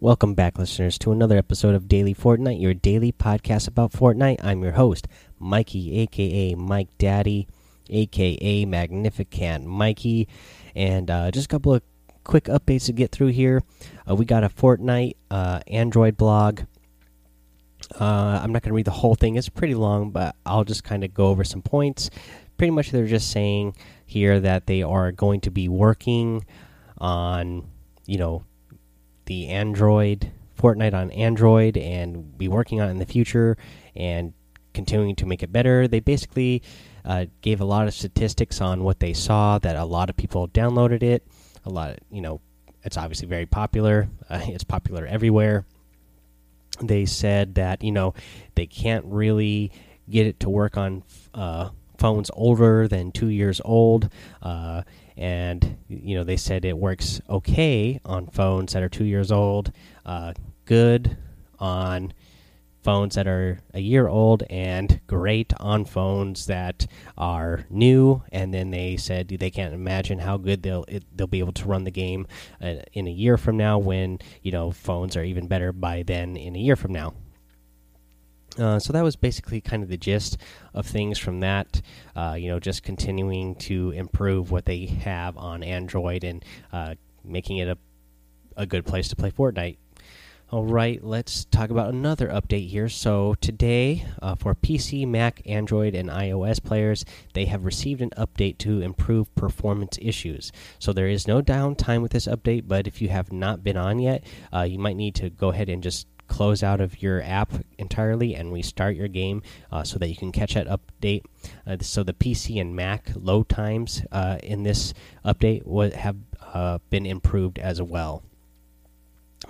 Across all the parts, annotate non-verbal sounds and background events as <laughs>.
Welcome back, listeners, to another episode of Daily Fortnite, your daily podcast about Fortnite. I'm your host, Mikey, aka Mike Daddy, aka Magnificent Mikey, and uh, just a couple of quick updates to get through here. Uh, we got a Fortnite uh, Android blog. Uh, I'm not going to read the whole thing, it's pretty long, but I'll just kind of go over some points. Pretty much, they're just saying here that they are going to be working on, you know, the Android Fortnite on Android and be working on it in the future and continuing to make it better. They basically uh, gave a lot of statistics on what they saw that a lot of people downloaded it. A lot, of, you know, it's obviously very popular. <laughs> Uh, it's popular everywhere. They said that you know they can't really get it to work on uh, phones older than two years old. And you know they said it works okay on phones that are two years old, uh, good on phones that are a year old, and great on phones that are new. And then they said they can't imagine how good they'll it, they'll be able to run the game uh, in a year from now when you know phones are even better by then in a year from now. Uh, so that was basically kind of the gist of things from that. Uh, you know, just continuing to improve what they have on Android and uh, making it a a good place to play Fortnite. All right, let's talk about another update here. So today, uh, for PC, Mac, Android, and iOS players, they have received an update to improve performance issues. So there is no downtime with this update, but if you have not been on yet, uh, you might need to go ahead and just close out of your app entirely and restart your game uh, so that you can catch that update. Uh, so the PC and Mac load times uh, in this update have uh, been improved as well.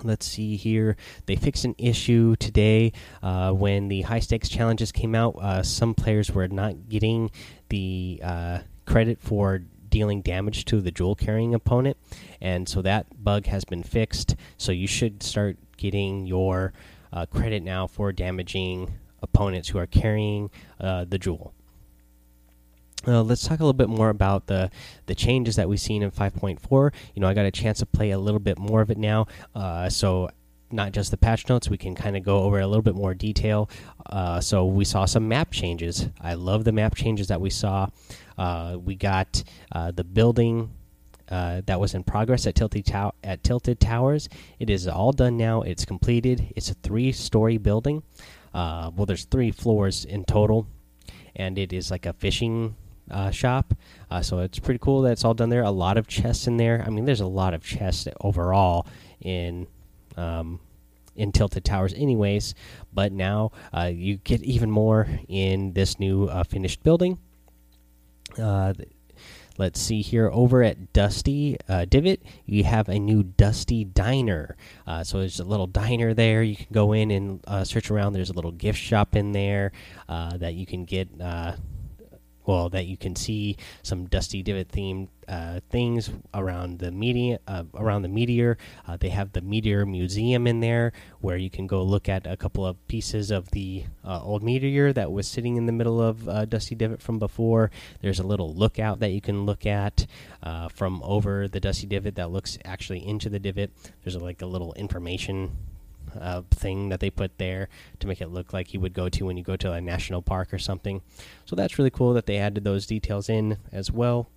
Let's see here. They fixed an issue today uh, when the high stakes challenges came out. Uh, some players were not getting the credit for dealing damage to the jewel carrying opponent, and so that bug has been fixed. So you should start getting your uh, credit now for damaging opponents who are carrying uh, the jewel. Uh, let's talk a little bit more about the the changes that we've seen in 5.4. You know, I got a chance to play a little bit more of it now, uh, so not just the patch notes. We can kind of go over a little bit more detail. Uh, so we saw some map changes. I love the map changes that we saw. Uh, we got uh, the building uh, that was in progress at Tilted, Tow at Tilted Towers. It is all done now. It's completed. It's a three-story building. Uh, well, there's three floors in total, and it is like a fishing uh, shop. Uh, so it's pretty cool that it's all done there. A lot of chests in there. I mean, there's a lot of chests overall in. Um, in Tilted Towers, anyways, but now uh, you get even more in this new uh, finished building. Let's see here over at Dusty uh, Divot, you have a new Dusty Diner. Uh, so there's a little diner there. You can go in and uh, search around. There's a little gift shop in there uh, that you can get uh, well that you can see some dusty divot themed uh, things around the media uh, around the meteor. Uh, they have the meteor museum in there where you can go look at a couple of pieces of the uh, old meteor that was sitting in the middle of uh, dusty divot from before. There's a little lookout that you can look at from over the dusty divot that looks actually into the divot. There's like a little information uh, thing that they put there to make it look like you would go to when you go to a national park or something. So that's really cool that they added those details in as well.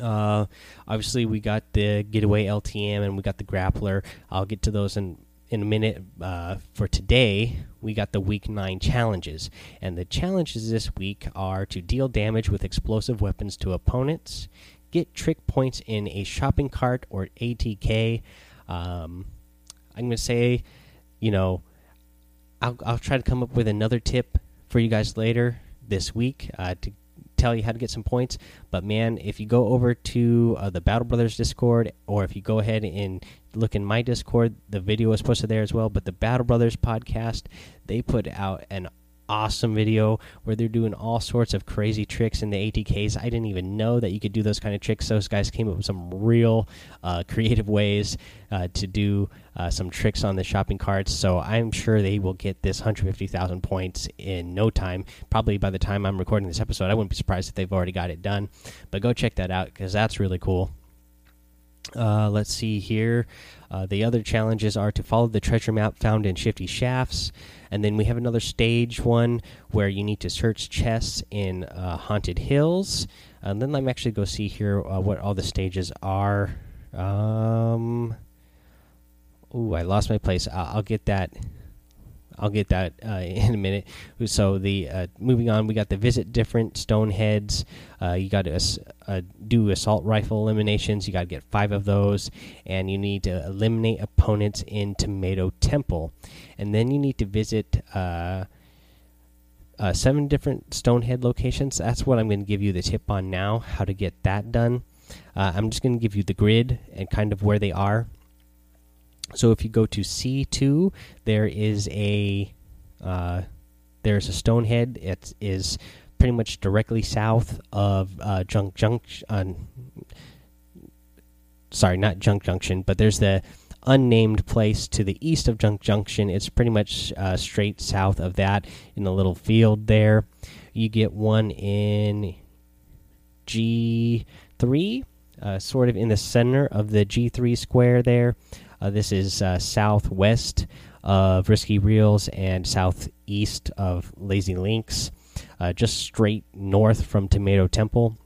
Uh, obviously, we got the getaway LTM and we got the grappler. I'll get to those in in a minute. Uh, for today, we got the week nine challenges, and the challenges this week are to deal damage with explosive weapons to opponents, get trick points in a shopping cart or ATK. Um, I'm going to say, you know, I'll, I'll try to come up with another tip for you guys later this week uh, to tell you how to get some points. But man, if you go over to uh, the Battle Brothers Discord, or if you go ahead and look in my Discord, the video is posted there as well. But the Battle Brothers podcast, they put out an awesome video where they're doing all sorts of crazy tricks in the ATKs. I didn't even know that you could do those kind of tricks. Those guys came up with some real uh, <laughs> creative ways uh, to do uh, some tricks on the shopping carts. So I'm sure they will get this 150,000 points in no time. Probably by the time I'm recording this episode, I wouldn't be surprised if they've already got it done. But go check that out because that's really cool. Uh, let's see here. Uh, the other challenges are to follow the treasure map found in Shifty Shafts, and then we have another stage one where you need to search chests in uh, Haunted Hills. And then let me actually go see here uh, what all the stages are. Um, ooh, I lost my place. I'll, I'll get that I'll get that uh, <laughs> in a minute. So the uh, moving on, we got the visit different stone heads. Uh, you got to uh, do assault rifle eliminations. You got to get five of those, and you need to eliminate opponents in Tomato Temple, and then you need to visit. Uh, uh, seven different stonehead locations. That's what I'm going to give you the tip on now, how to get that done. I'm just going to give you the grid and kind of where they are so if you go to C2, there is a uh, there's a stonehead. It is pretty much directly south of uh, Junk Junction. Uh, sorry, not Junk Junction, but there's the unnamed place to the east of Junk Junction. It's pretty much uh, straight south of that in a little field there. You get one in G3, uh, sort of in the center of the G3 square there. Uh, this is uh, southwest of Risky Reels and southeast of Lazy Links, uh, just straight north from Tomato Temple.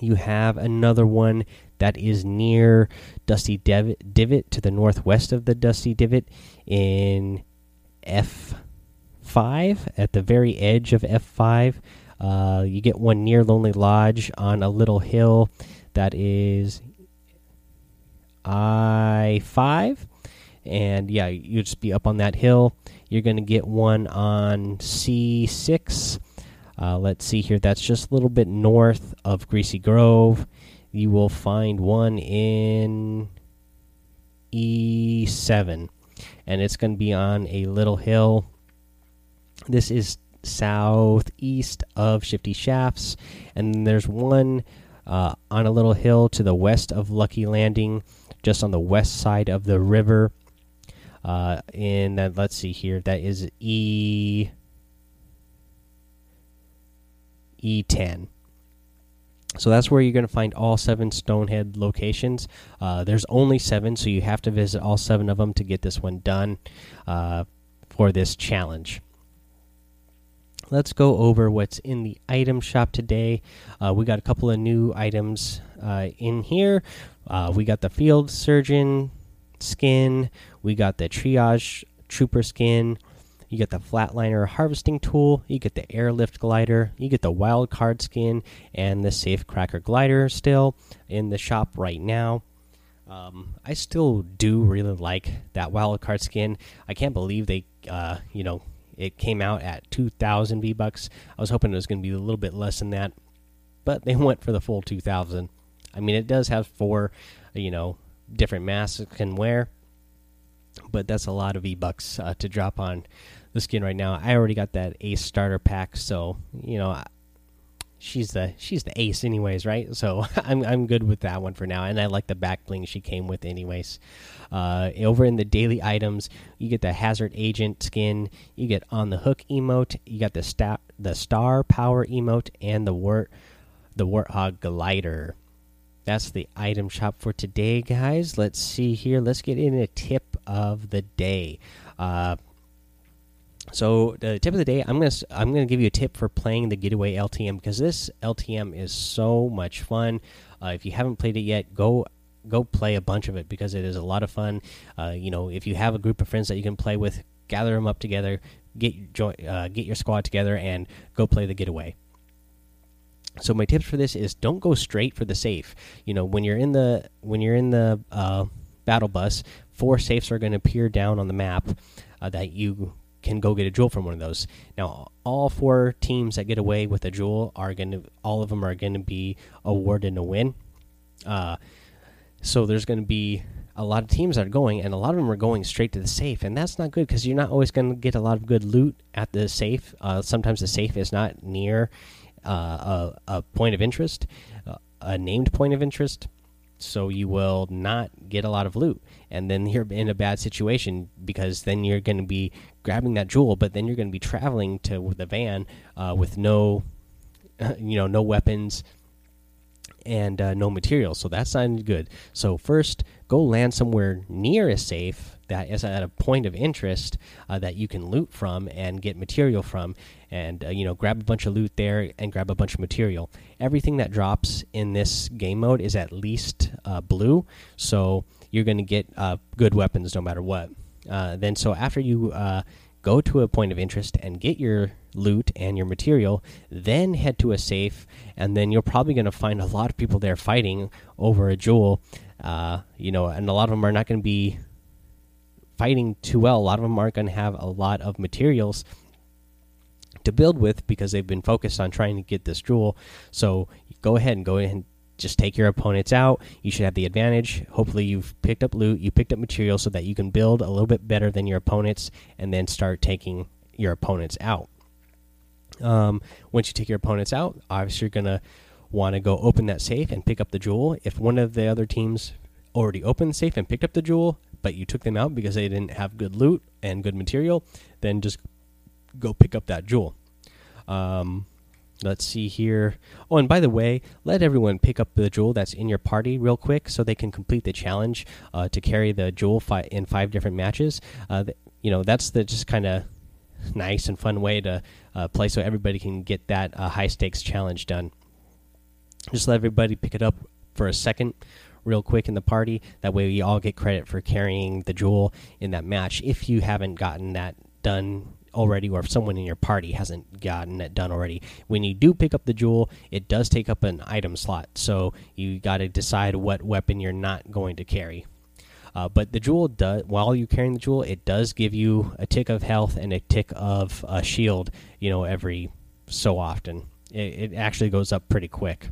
You have another one that is near Dusty Divot, Divot to the northwest of the Dusty Divot in F5 at the very edge of F5. Uh, you get one near Lonely Lodge on a little hill that is five, and yeah, you just be up on that hill. You're going to get one on C six. Uh, let's see here. That's just a little bit north of Greasy Grove. You will find one in E7, and it's going to be on a little hill. This is southeast of Shifty Shafts, and there's one uh, on a little hill to the west of Lucky Landing just on the west side of the river. Uh, and then let's see here, that is E E10. So that's where you're going to find all seven Stonehead locations. Uh, there's only seven, so you have to visit all seven of them to get this one done uh, for this challenge. Let's go over what's in the item shop today. Uh, we got a couple of new items uh, in here. Uh, we got the field surgeon skin. We got the triage trooper skin. You get the flatliner harvesting tool. You get the airlift glider. You get the wild card skin and the safe cracker glider still in the shop right now. Um, I still do really like that wild card skin. I can't believe they, uh, you know, it came out at 2,000 V bucks. I was hoping it was going to be a little bit less than that, but they <laughs> went for the full 2,000. I mean, it does have four, you know, different masks it can wear, but that's a lot of V bucks uh, to drop on the skin right now. I already got that Ace starter pack, so you know, she's the she's the ace anyways, right? So <laughs> I'm I'm good with that one for now, and I like the back bling she came with anyways. Uh, over in the daily items, you get the hazard agent skin, you get on the hook emote, you got the star the star power emote, and the wart the warthog glider that's the item shop for today, guys. Let's see here. Let's get in a tip of the day. Uh, so the tip of the day, I'm gonna I'm gonna give you a tip for playing the Getaway LTM because this LTM is so much fun. Uh, if you haven't played it yet, go go play a bunch of it because it is a lot of fun. Uh, you know, if you have a group of friends that you can play with, gather them up together, get join, uh, get your squad together, and go play the Getaway. So my tips for this is don't go straight for the safe. You know, when you're in the when you're in the uh, battle bus, four safes are going to appear down on the map uh, that you can go get a jewel from one of those. Now, all four teams that get away with a jewel are going to all of them are going to be awarded a win. Uh, so there's going to be a lot of teams that are going, and a lot of them are going straight to the safe, and that's not good because you're not always going to get a lot of good loot at the safe. Uh, sometimes the safe is not near uh, a, a, point of interest, uh, a named point of interest. So you will not get a lot of loot, and then you're in a bad situation because then you're going to be grabbing that jewel, but then you're going to be traveling to the van uh, with no, <laughs> you know, no weapons, and uh, no materials. So that's not good. So first, go land somewhere near a safe that is at a point of interest uh, that you can loot from and get material from, and uh, you know grab a bunch of loot there and grab a bunch of material. Everything that drops in this game mode is at least uh, blue, so you're going to get uh, good weapons no matter what. Uh, then so after you go to a point of interest and get your loot and your material, then head to a safe, and then you're probably going to find a lot of people there fighting over a jewel. Uh, you know, and a lot of them are not going to be fighting too well. A lot of them aren't going to have a lot of materials to build with because they've been focused on trying to get this jewel. So go ahead and go ahead just take your opponents out. You should have the advantage. Hopefully, you've picked up loot, you picked up material so that you can build a little bit better than your opponents and then start taking your opponents out. Um, once you take your opponents out, obviously, you're going to want to go open that safe and pick up the jewel. If one of the other teams already opened the safe and picked up the jewel, but you took them out because they didn't have good loot and good material, then just go pick up that jewel. Um, Let's see here. Oh, and by the way, let everyone pick up the jewel that's in your party real quick so they can complete the challenge uh, to carry the jewel fi in five different matches. Uh, you know, that's the just kind of <laughs> nice and fun way to uh, play so everybody can get that uh, high stakes challenge done. Just let everybody pick it up for a second real quick in the party. That way, we all get credit for carrying the jewel in that match if you haven't gotten that done already or if someone in your party hasn't gotten it done already when you do pick up the jewel it does take up an item slot. So you got to decide what weapon you're not going to carry. Uh, but the jewel does while you're carrying the jewel it does give you a tick of health and a tick of a shield you know every so often. It, it actually goes up pretty quick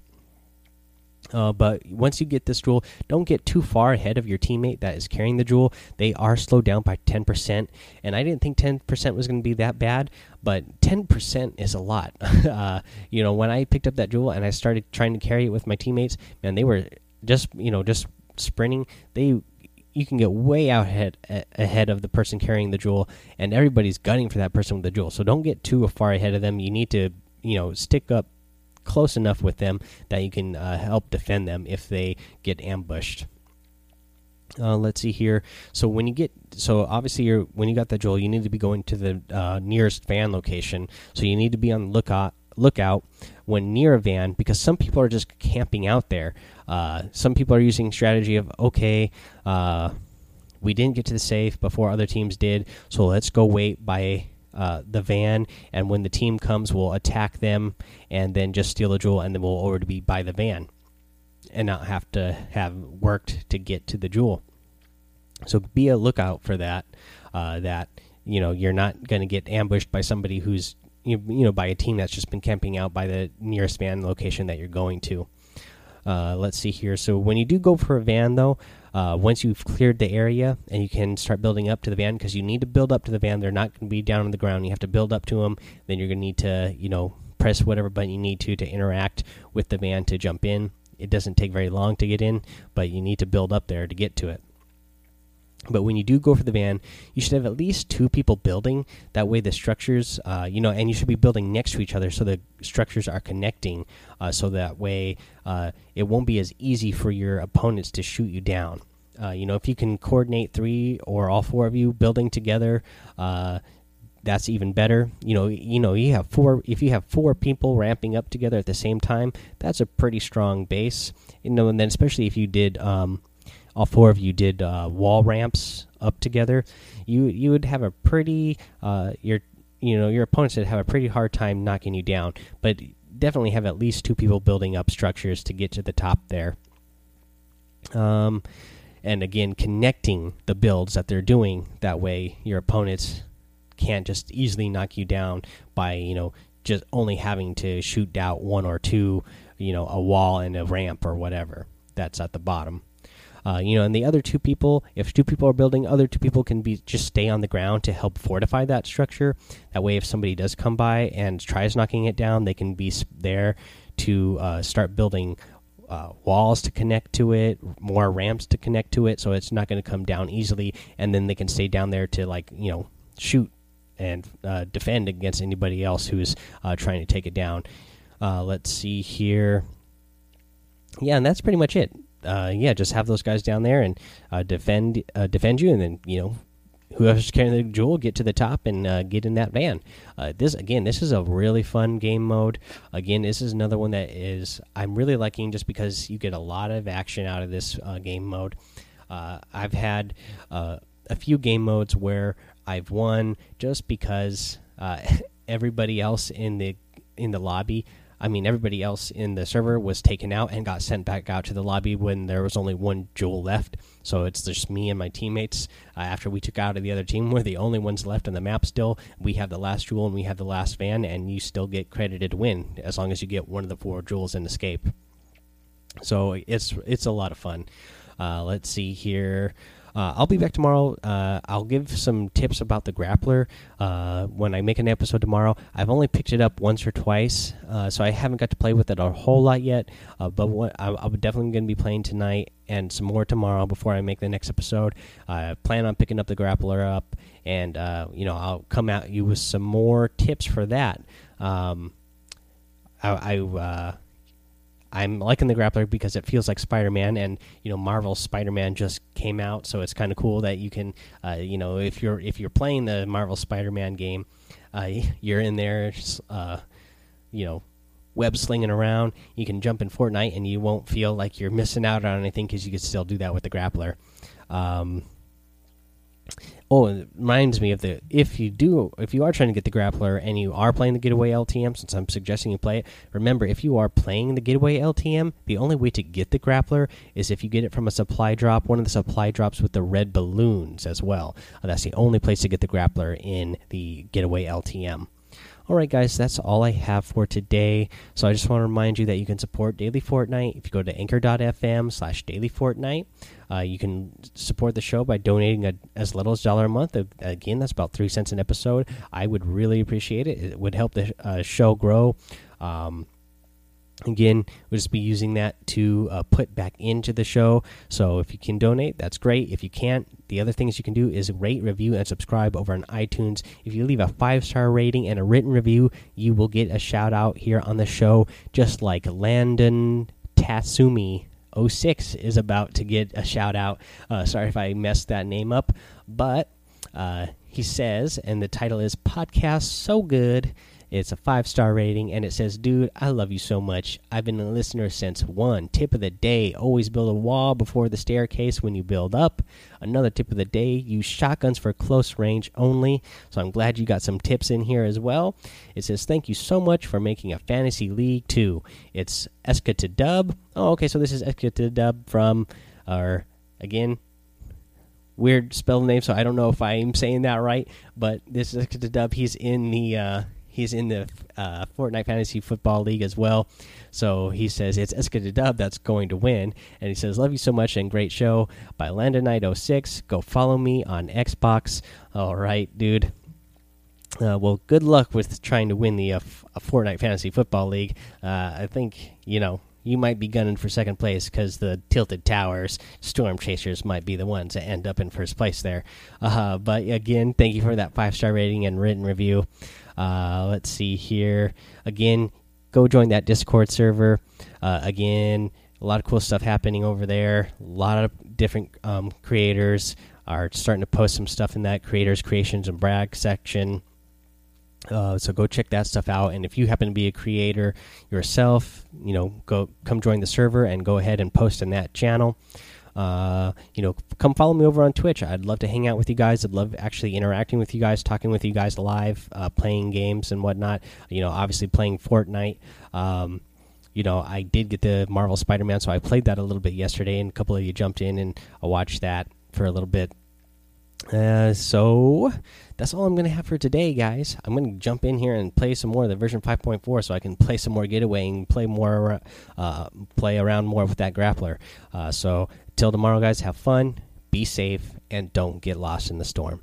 uh, but once you get this jewel, don't get too far ahead of your teammate that is carrying the jewel. They are slowed down by 10%. And I didn't think 10% was going to be that bad, but 10% is a lot. <laughs> uh, you know, when I picked up that jewel and I started trying to carry it with my teammates, man, they were just, you know, just sprinting. They you can get way out ahead ahead of the person carrying the jewel and everybody's gunning for that person with the jewel so don't get too far ahead of them you need to you know stick up close enough with them that you can uh, help defend them if they get ambushed. Uh, let's see here. So when you get, so obviously you're when you got the jewel, you need to be going to the uh, nearest van location. So you need to be on lookout lookout when near a van because some people are just camping out there. Uh, some people are using strategy of okay, uh, we didn't get to the safe before other teams did, so let's go wait by uh, the van, and when the team comes, we'll attack them and then just steal the jewel, and then we'll already be by the van and not have to have worked to get to the jewel. So be a lookout for that. Uh, that you know you're not going to get ambushed by somebody who's you, you know by a team that's just been camping out by the nearest van location that you're going to. Uh, let's see here. So when you do go for a van, though, uh, once you've cleared the area and you can start building up to the van because you need to build up to the van. They're not going to be down on the ground. You have to build up to them. Then you're going to need to, you know, press whatever button you need to to interact with the van to jump in. It doesn't take very long to get in, but you need to build up there to get to it. But when you do go for the van, you should have at least two people building. That way, the structures, uh, you know, and you should be building next to each other so the structures are connecting. Uh, so that way, uh, it won't be as easy for your opponents to shoot you down. Uh, you know, if you can coordinate three or all four of you building together, uh, that's even better. You know, you know, you have four. If you have four people ramping up together at the same time, that's a pretty strong base. You know, and then especially if you did. Um, all four of you did uh, wall ramps up together, you you would have a pretty uh, your you know your opponents would have a pretty hard time knocking you down, but definitely have at least two people building up structures to get to the top there. Um, and again, connecting the builds that they're doing that way, your opponents can't just easily knock you down by you know just only having to shoot out one or two, you know, a wall and a ramp or whatever that's at the bottom. Uh, you know, and the other two people, if two people are building, other two people can be just stay on the ground to help fortify that structure. That way, if somebody does come by and tries knocking it down, they can be there to uh, start building uh, walls to connect to it, more ramps to connect to it, so it's not going to come down easily. And then they can stay down there to like you know shoot and uh, defend against anybody else who's uh, trying to take it down. Uh, let's see here. yeah, and that's pretty much it. Uh, yeah, just have those guys down there and uh, defend uh, defend you, and then you know whoever's carrying the jewel get to the top and uh, get in that van. Uh, this again, this is a really fun game mode. Again, this is another one that is I'm really liking just because you get a lot of action out of this game mode. I've had a few game modes where I've won just because <laughs> everybody else in the in the lobby I mean, everybody else in the server was taken out and got sent back out to the lobby when there was only one jewel left. So it's just me and my teammates. Uh, after we took out of the other team, <laughs> we're the only ones left on the map still. We have the last jewel and we have the last van, and you still get credited win as long as you get one of the four jewels and escape. So it's it's a lot of fun. Uh, let's see here. Uh, I'll be back tomorrow. Uh, I'll give some tips about the grappler uh, when I make an episode tomorrow. I've only picked it up once or twice, uh, so I haven't got to play with it a whole lot yet. Uh, but what, I, I'm definitely going to be playing tonight and some more tomorrow before I make the next episode. I plan on picking up the grappler up, and uh, you know I'll come at you with some more tips for that. Um, I, I I'm liking the grappler because it feels like Spider-Man, and you know Marvel's Spider-Man just came out, so it's kind of cool that you can, uh, you know, if you're if you're playing the Marvel Spider-Man game, uh, <laughs> you're in there, uh, you know, web slinging around. You can jump in Fortnite, and you won't feel like you're missing out on anything because you can still do that with the grappler. Um, Oh, it reminds me of the if you do if you are trying to get the grappler and you are playing the getaway LTM, since I'm suggesting you play it, remember if you are playing the getaway LTM, the only way to get the grappler is if you get it from a supply drop, one of the supply drops with the red balloons as well. Uh, that's the only place to get the grappler in the getaway LTM. All right, guys, that's all I have for today. So I just want to remind you that you can support Daily Fortnite if you go to anchor.fm slash daily fortnite. Uh, you can support the show by donating a, as little as dollar a month. Again, that's about three cents an episode. I would really appreciate it. It would help the uh, show grow. Um, Again, we'll just be using that to uh, put back into the show. So if you can donate, that's great. If you can't, the other things you can do is rate, review, and subscribe over on iTunes. If you leave a five star rating and a written review, you will get a shout out here on the show, just like Landon Tatsumi 06 is about to get a shout out. Uh, sorry if I messed that name up, but uh, he says, and the title is Podcast So Good it's a five star rating, and it says, Dude, I love you so much. I've been a listener since one. Tip of the day always build a wall before the staircase when you build up. Another tip of the day use shotguns for close range only. So I'm glad you got some tips in here as well. It says, Thank you so much for making a fantasy league too. It's Eska to Dub. Oh, okay, so this is Eska to Dub from our, again, weird spell name, so I don't know if I'm saying that right, but this is Eska to Dub. He's in the. Uh, He's in the uh, Fortnite Fantasy Football League as well. So he says it's Eska Dub that's going to win. And he says, Love you so much and great show by Landon Knight 06. Go follow me on Xbox. All right, dude. Uh, well, good luck with trying to win the uh, Fortnite Fantasy Football League. Uh, I think, you know, you might be gunning for second place because the Tilted Towers Storm Chasers might be the ones that end up in first place there. Uh, but again, thank you for that five star rating and written review. Uh, let's see here. Again, go join that Discord server. Uh, again, a lot of cool stuff happening over there. A lot of different um, creators are starting to post some stuff in that creators, creations, and brag section. Uh, so go check that stuff out. And if you happen to be a creator yourself, you know, go come join the server and go ahead and post in that channel uh, you know, come follow me over on Twitch. I'd love to hang out with you guys. I'd love actually interacting with you guys, talking with you guys live, uh, playing games and whatnot. You know, obviously playing Fortnite. Um, you know, I did get the Marvel Spider Man, so I played that a little bit yesterday, and a couple of you jumped in and I watched that for a little bit. Uh, so that's all I'm going to have for today, guys. I'm going to jump in here and play some more of the version 5.4 so I can play some more getaway and play more, uh, play around more with that grappler. Uh, so till tomorrow, guys, have fun, be safe, and don't get lost in the storm.